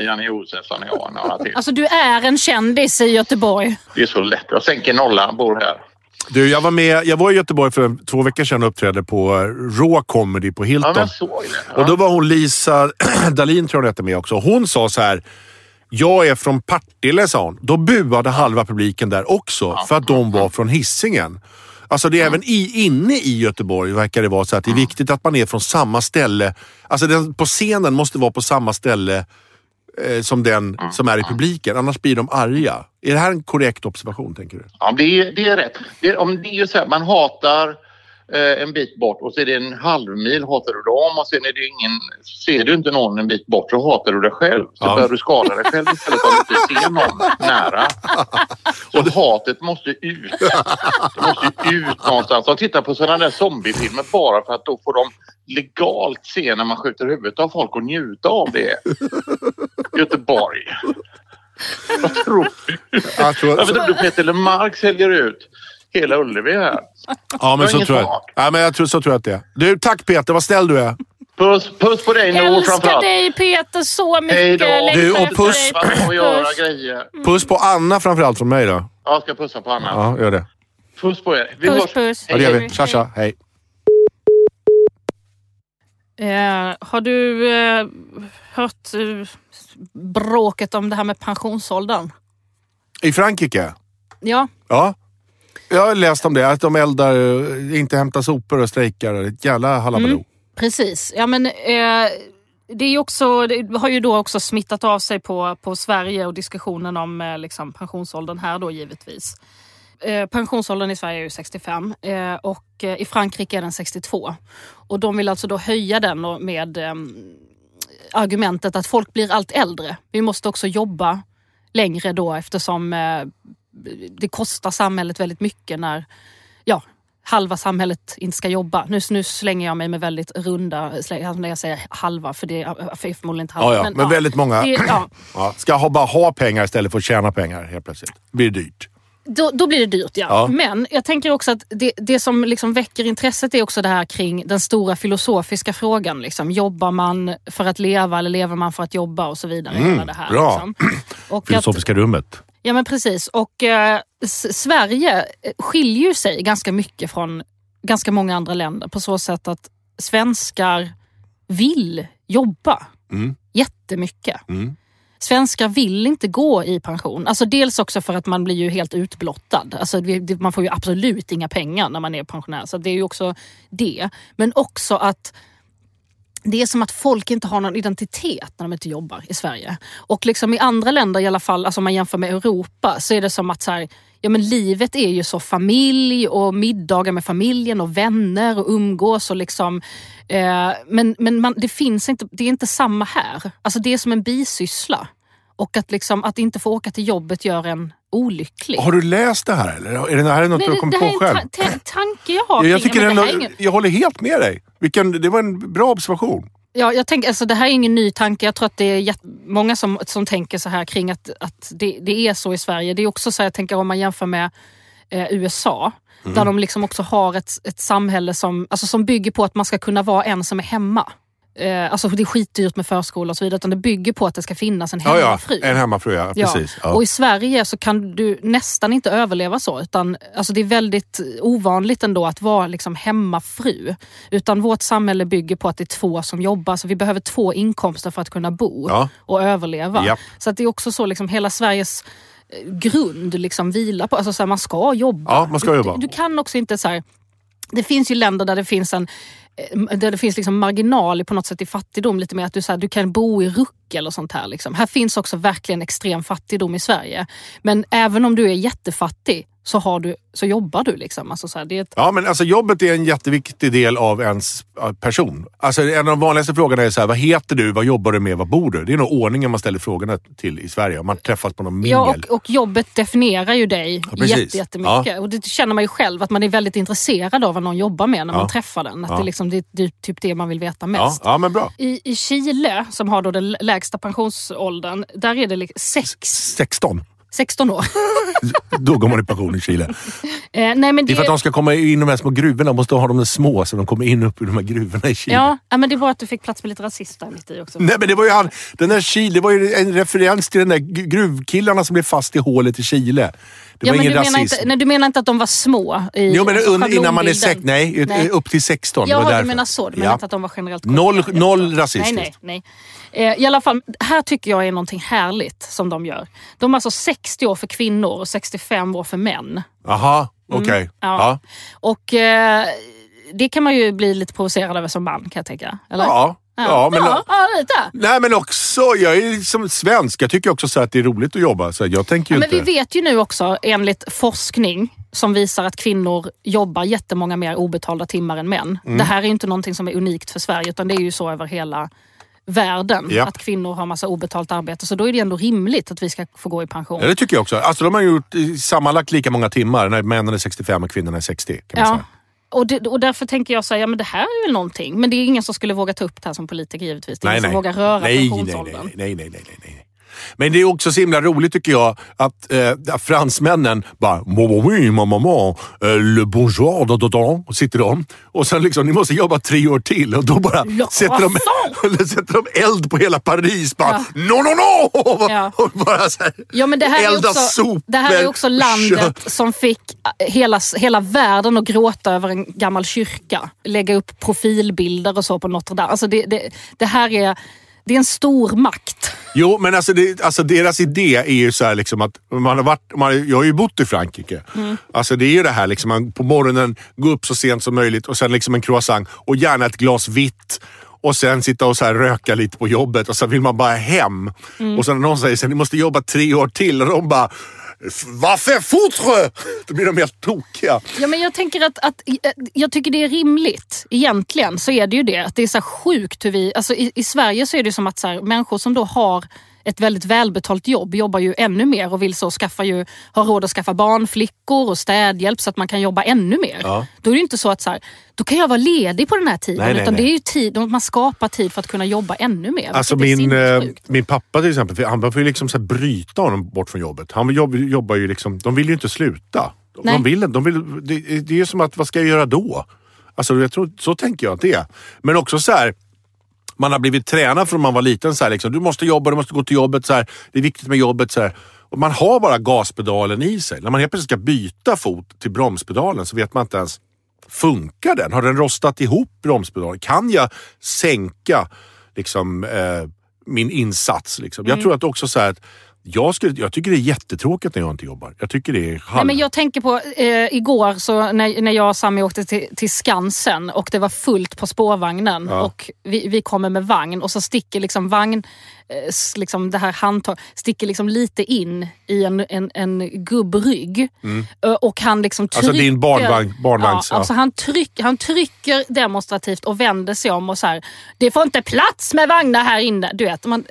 Janne Josefsson och jag och några till. alltså du är en kändis i Göteborg. Det är så lätt. Jag sänker nollan, bor här. Du, jag, var med, jag var i Göteborg för två veckor sedan och uppträdde på eh, Raw Comedy på Ja, Hilton. men jag såg det. Ja. Och då var hon Lisa [clears throat] Dahlin tror jag hon hette med också. Hon sa så här. Jag är från Partille, sa hon. Då buade halva publiken där också för att de var från Hisingen. Alltså det är även i, inne i Göteborg verkar det vara så att det är viktigt att man är från samma ställe. Alltså den, på scenen måste vara på samma ställe eh, som den som är i publiken. Annars blir de arga. Är det här en korrekt observation, tänker du? Ja, det är, det är rätt. Det är, om det är så här, man hatar en bit bort och så är det en halvmil hatar du dem och sen är det ingen... Ser du inte någon en bit bort så hatar du dig själv. Så Ja. börjar du skada dig själv istället för att inte se någon nära. Så hatet måste ut. Det måste ut någonstans. De tittar på sådana där zombiefilmer bara för att då får de legalt se när man skjuter huvudet av folk och njuta av det. Göteborg. Vad tror du? Jag tror, du Peter LeMarc säljer ut hela Ullevi här? ja, men så tror jag. Ja, men jag tror, så tror jag att det är. Du, tack Peter. Vad snäll du är. Puss, puss på dig Nour Älskar framförallt. dig Peter så mycket. Hej då. Du, och puss. Puss. grejer. Puss på Anna framförallt från mig då. Jag ska pussa på Anna. Ja, gör det. Puss på er. Vi Puss, hörs. puss. Ja, det gör vi. Tja, tja. Hej. Eh, har du eh, hört eh, bråket om det här med pensionsåldern? I Frankrike? Ja, Ja. Jag har läst om det. Att de eldar, eh, inte hämtar sopor och strejkar. Ett jävla halabaloo. Mm. precis. Ja, men, eh, det, är också, det har ju då också smittat av sig på, på Sverige och diskussionen om eh, liksom, pensionsåldern här då givetvis. Eh, pensionsåldern i Sverige är ju 65 eh, och eh, i Frankrike är den 62. Och de vill alltså då höja den med eh, argumentet att folk blir allt äldre. Vi måste också jobba längre då eftersom eh, det kostar samhället väldigt mycket när ja, halva samhället inte ska jobba. Nu, nu slänger jag mig med väldigt runda, slä- när jag säger halva, för det är för förmodligen inte halva. Ja, ja. Men, väldigt många Det, ja, [clears throat] ja, ska ha, bara ha pengar istället för att tjäna pengar helt plötsligt. Det blir dyrt. då, då blir det dyrt ja. Ja. Men jag tänker också att det, det som liksom väcker intresset är också det här kring den stora filosofiska frågan. Liksom. Jobbar man för att leva eller lever man för att jobba och så vidare. hela det här, bra. Liksom. [clears throat] Och att, Filosofiska rummet. Ja men precis. Och eh, Sverige eh, skiljer sig ganska mycket från ganska många andra länder på så sätt att svenskar vill jobba Mm. jättemycket. Mm. Svenskar vill inte gå i pension. Alltså dels också för att man blir ju helt utblottad. Alltså man får ju absolut inga pengar när man är pensionär. Så det är ju också det. Men också att det är som att folk inte har någon identitet när de inte jobbar i Sverige. Och liksom i andra länder i alla fall, alltså om man jämför med Europa, så är det som att så här, ja men livet är ju så familj och middagar med familjen och vänner och umgås och liksom eh, Men, men man, det finns inte, det är inte samma här. Alltså det är som en bisyssla. Och att, liksom, att inte få åka till jobbet gör en olycklig. Har du läst det här eller? Är det här något Nej, du har det, kommit det här på är en själv? ta- ta- tanke jag har. Ja, jag, tycker här nå- ingen- jag håller helt med dig. Vilken, det var en bra observation. Ja, jag tänker, alltså, det här är ingen ny tanke. Jag tror att det är många som, som tänker så här kring att, att det, det är så i Sverige. Det är också så, jag tänker om man jämför med eh, USA. Där de liksom också har ett, ett samhälle som, alltså, som bygger på att man ska kunna vara en som är hemma. Eh, alltså det är skitdyrt med förskola och så vidare. Utan det bygger på att det ska finnas en Ja, ja. hemmafru. En hemmafru, ja. Ja. Precis. Ja. Och i Sverige så kan du nästan inte överleva så. Utan, alltså det är väldigt ovanligt ändå att vara liksom hemmafru. Utan vårt samhälle bygger på att det är två som jobbar. Så vi behöver två inkomster för att kunna bo Ja. och överleva. Japp. Så att det är också så liksom hela Sveriges eh, grund liksom vilar på. Alltså så här, man ska jobba. Ja, man ska jobba. Du, du kan också inte så här, Det finns ju länder där det finns en Eh, där det finns liksom marginal på något sätt i fattigdom. Lite mer att du, så här, du kan bo i ruckel och sånt här. Liksom. Här finns också verkligen extrem fattigdom i Sverige. Men även om du är jättefattig så, har du, så jobbar du. Liksom. Alltså, så här, det är ett, Ja, men alltså jobbet är en jätteviktig del av ens ja, person. Alltså, en av de vanligaste frågorna är så här, vad heter du, vad jobbar du med, vad bor du? Det är nog ordningen man ställer frågorna till i Sverige. Om man träffas på någon mingel. Ja, och, och jobbet definierar ju dig precis. jätte, jättemycket. Och det känner man ju själv, att man är väldigt intresserad av vad någon jobbar med när Ja. man träffar den. Att Ja. det, liksom, det, det är typ det man vill veta ja, mest. ja, men bra. I, I Chile, som har då den lägsta pensionsåldern, där är det liksom sex, 16. 16 år. [laughs] Då går man i pension i Chile. Eh, nej, men Det det, är för att de ska komma in i de här små gruvorna. De måste ha dem små så de kommer in upp i de här gruvorna i Chile. ja, men det var att du fick plats med lite rasist där mitt i också. Nej men det var ju han, den där Chile, det var ju en referens till den där gruvkillarna som blev fast i hålet i Chile. Det ja, var men ingen du menar, rasism. inte, nej, du menar inte att de var små? I, Jo men alltså, innan man är sex, nej, Nej. upp till 16. det var Ja, du menar så. Du menar Ja. inte att de var generellt Noll- korkade. noll rasistiskt. Nej, nej, nej. Eh, I alla fall, här tycker jag är någonting härligt som de gör. De är alltså 60 år för kvinnor och 65 år för män. Jaha, okej. Mm. Ja. Ja. Och eh, det kan man ju bli lite provocerad över som man kan jag tänka. Eller? Ja. Ja, men, ja, ja, lite. Nej men också, jag är som svensk, jag tycker också så att det är roligt att jobba. Så jag tänker ju Men vi inte... vet ju nu också enligt forskning som visar att kvinnor jobbar jättemånga mer obetalda timmar än män. Mm. Det här är inte någonting som är unikt för Sverige utan det är ju så över hela världen. Ja. Att kvinnor har massa obetalt arbete. Så då är det ändå rimligt att vi ska få gå i pension. Ja, det tycker jag också. Alltså de har gjort eh, sammanlagt lika många timmar när männen är 65 och kvinnorna är 60. Kan man Ja. säga. Och, det, och därför tänker jag säga, ja men det här är väl någonting. Men det är ingen som skulle våga ta upp det här som politiker givetvis. Det är ingen som vågar röra nej, nej, pensionsåldern. nej, nej, nej, nej, nej, nej. Men det är också så himla roligt tycker jag att eh, fransmännen bara «Mamma oui, mamma, mamma, eh, le bonjour, da, da, da, sitter de. Och sen liksom, ni måste jobba tre år till och då bara sätter de, [laughs] sätter de eld på hela Paris. Bara, Ja. no, no, no! Ja. [laughs] Och bara så här, Ja, men det här, är elda också, sopor, det här är också landet kött. som fick eh, hela, hela världen att gråta över en gammal kyrka. Lägga upp profilbilder och så på Notre Dame. Alltså det, det, det här är, det är en stor makt. Jo, men alltså, det, alltså deras idé är ju så liksom att man har varit, man, jag har ju bott i Frankrike. Mm. Alltså det är ju det här liksom, man på morgonen gå upp så sent som möjligt och sen liksom en croissant och gärna ett glas vitt. Och sen sitta och så röka lite på jobbet och sen vill man bara hem. Mm. Och sen när någon säger att ni måste jobba tre år till och de bara varför foutre? [laughs] Då blir de helt tokiga. Ja, men jag, tänker att, att, eh, jag tycker det är rimligt. Egentligen så är det ju det. Att det är så sjukt hur vi... Alltså i, I Sverige så är det som att så här, människor som då har ett väldigt välbetalt jobb jobbar ju ännu mer och vill så skaffa ju, ha råd att skaffa barnflickor och städhjälp så att man kan jobba ännu mer. Ja. Då är det inte så att så här, då kan jag vara ledig på den här tiden. Nej, nej, utan nej. det är ju tid, man skapar tid för att kunna jobba ännu mer. Alltså min, eh, min pappa till exempel, han får ju liksom så bryta honom bort från jobbet. Han jobb, jobbar ju liksom, de vill ju inte sluta. Nej. de vill, de vill, det, det är ju som att, vad ska jag göra då? Alltså jag tror, så tänker jag att det är. Men också så här, man har blivit tränad från man var liten. Så här, liksom, du måste jobba, du måste gå till jobbet. Så här, det är viktigt med jobbet. Så här. Och man har bara gaspedalen i sig. När man helt plötsligt ska byta fot till bromspedalen så vet man inte ens Funkar den? Har den rostat ihop bromspedalen? Kan jag sänka liksom, eh, min insats? Liksom? Mm. Jag tror att också så här att jag, skulle, jag tycker det är jättetråkigt när jag inte jobbar. Jag tycker det är halv... Nej, men jag tänker på eh, igår så när, när jag och Sami åkte till, till Skansen och det var fullt på spårvagnen Ja. och vi, vi kommer med vagn och så sticker liksom vagn, eh, liksom det här handtaget, sticker liksom lite in i en, en, en gubbrygg. Ö, Och han liksom trycker... Mm. Alltså din barnvagn- barnvagns, Ja, ja. alltså han, tryck, han trycker demonstrativt och vänder sig om och så här, det får inte plats med vagnar här inne. Du vet, man,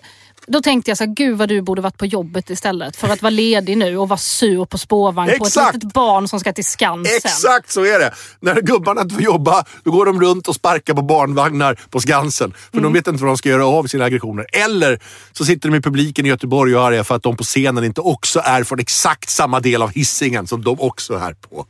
då tänkte jag så här, gud vad du borde varit på jobbet istället för att vara ledig nu och vara sur på spårvagn på ett Exakt. litet barn som ska till Skansen. Exakt så är det! När gubbarna inte får jobba, då går de runt och sparkar på barnvagnar på Skansen. För Mm. de vet inte vad de ska göra av sina aggressioner. Eller så sitter de i publiken i Göteborg och är arga för att de på scenen inte också är från exakt samma del av hissingen som de också är på.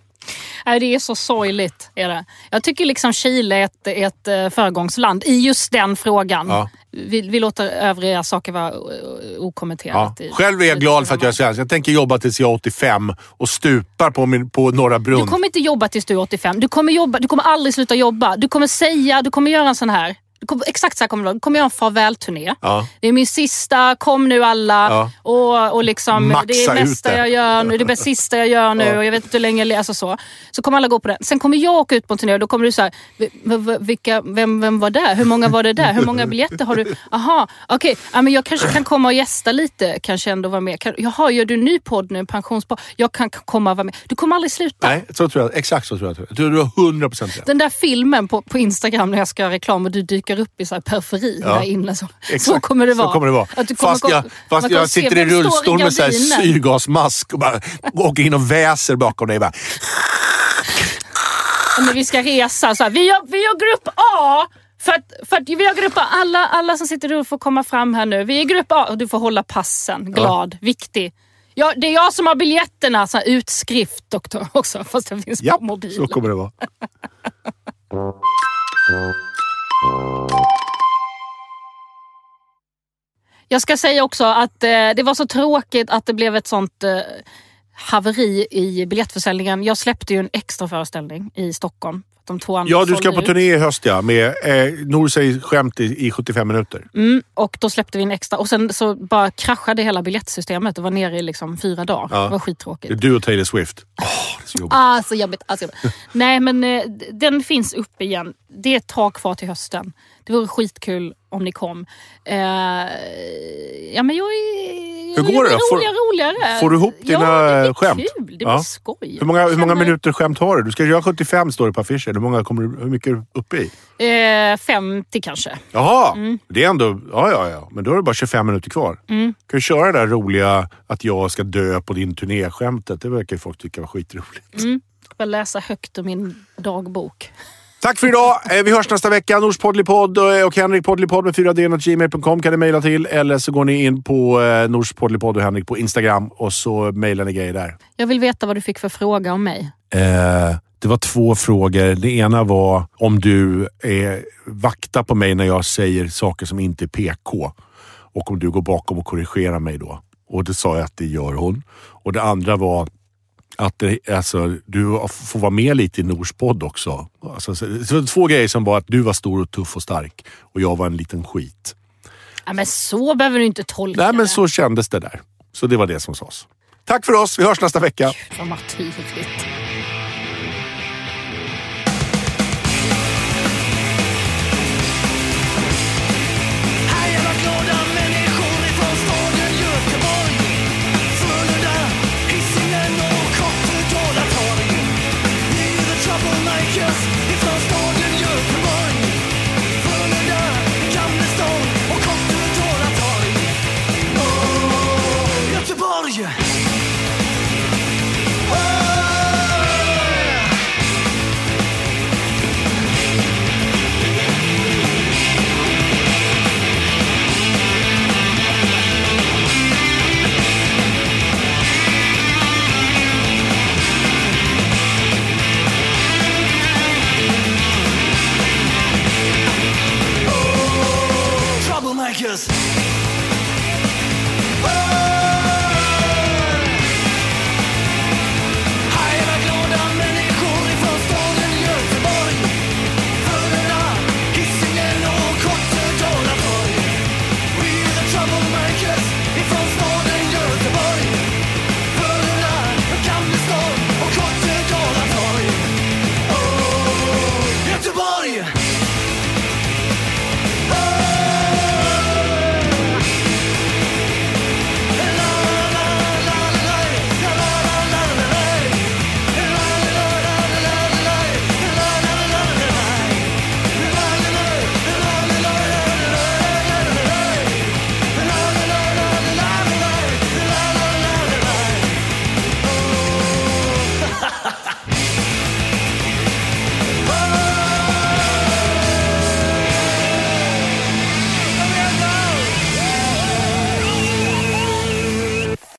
Nej, det är så sorgligt. Är det. Jag tycker liksom Chile är ett, ett eh, föregångsland i just den frågan. Ja. Vi, vi låter övriga saker vara Ja. okommenterat. i- Själv är jag glad för att jag är svensk. Jag tänker jobba tills jag är 85 och stupar på, min, på Norra Du Brunn. kommer inte jobba tills du är 85. Du kommer, jobba, du kommer aldrig sluta jobba. Du kommer säga, du kommer göra en sån här. Du exakt så här kommer det. Du kommer göra en farvälturné. Ja. Det är min sista, kom nu alla. Ja. Och, och liksom, Maxa det är det mesta det. jag gör nu, det är det sista jag gör nu Ja. och jag vet inte hur länge jag alltså så. Så kommer alla gå på den. Sen kommer jag åka ut på en turné och då kommer du säga, vilka, vem, vem var där? Hur många var det där? Hur många biljetter har du? Aha, okej. Ja, men jag kanske kan komma och gästa lite, kanske ändå vara med. Kan, jaha, gör du en ny podd nu, en pensionspodd? Jag kan komma och vara med. Du kommer aldrig sluta. Nej, så tror jag. Exakt så tror jag. Jag tror du har 100 procent rätt. Den där filmen på, på Instagram när jag ska göra reklam och du dyker upp i så här periferin Ja. där inne. Så, Exakt. så kommer det vara. Så kommer det vara. Att du kommer fast jag, fast jag sitter i rullstol med så här syrgasmask och bara åker in och väser bakom dig. Bara. När vi ska resa. Så här, vi, gör, vi gör grupp A. För att, för att vi har grupp A. Alla, alla som sitter där får komma fram här nu. Vi är grupp A. Och du får hålla passen. Glad. Viktig. Ja, det är jag som har biljetterna, så här utskrift också, fast det finns Ja, på mobil. så kommer det vara. [laughs] Jag ska säga också att eh, det var så tråkigt att det blev ett sånt eh, haveri i biljettförsäljningen. Jag släppte ju en extra föreställning i Stockholm. De två andra Ja, du ska på ut. turné i höst ja, med eh, Nor säger skämt i, i 75 minuter. Mm, och då släppte vi en extra. Och sen så bara kraschade hela biljettsystemet och var nere i liksom fyra dagar. Ja. Det var skittråkigt. du och Taylor Swift. Åh, det är så jobbigt. Ah, så jobbigt. Alltså, jobbigt. [laughs] Nej, men eh, den finns uppe igen. Det är ett tag kvar till hösten. Det vore skitkul om ni kom. Eh, ja, men jag är... Hur går det då? Får- Roligare, roligare. får du ihop dina ja, det blir skämt? Kul. Det blir Ja. skoj. Hur många, hur många minuter skämt har du? Du ska göra 75 står det på affischen. Hur, många kommer du, hur mycket är du uppe i? Eh, 50 kanske. Jaha, Mm. det är ändå... Ja, ja, ja. Men då är det bara 25 minuter kvar. Mm. Kan du köra det där roliga att jag ska dö på din turné-skämtet? Det verkar ju folk tycka var skitroligt. Mm. Jag ska läsa högt ur min dagbok. Tack för idag. Eh, Vi hörs nästa vecka. Nors Poddlypodd och och Henrik Poddlypodd med 4d kan ni mejla till. Eller så går ni in på eh, Nors Poddlypodd och Henrik på Instagram och så mejlar ni grejer där. Jag vill veta vad du fick för fråga om mig. Eh, det var två frågor. Det ena var om du eh, vaktar på mig när jag säger saker som inte är PK. Och om du går bakom och korrigerar mig då. Och det sa jag att det gör hon. Och det andra var att det, alltså, du får vara med lite i Nors podd också. Alltså, så, två grejer som var att du var stor och tuff och stark och jag var en liten skit. Ja, men så behöver du inte tolka Nej, men så kändes det där. Så det var det som sades. Tack för oss. Vi hörs nästa vecka. Vad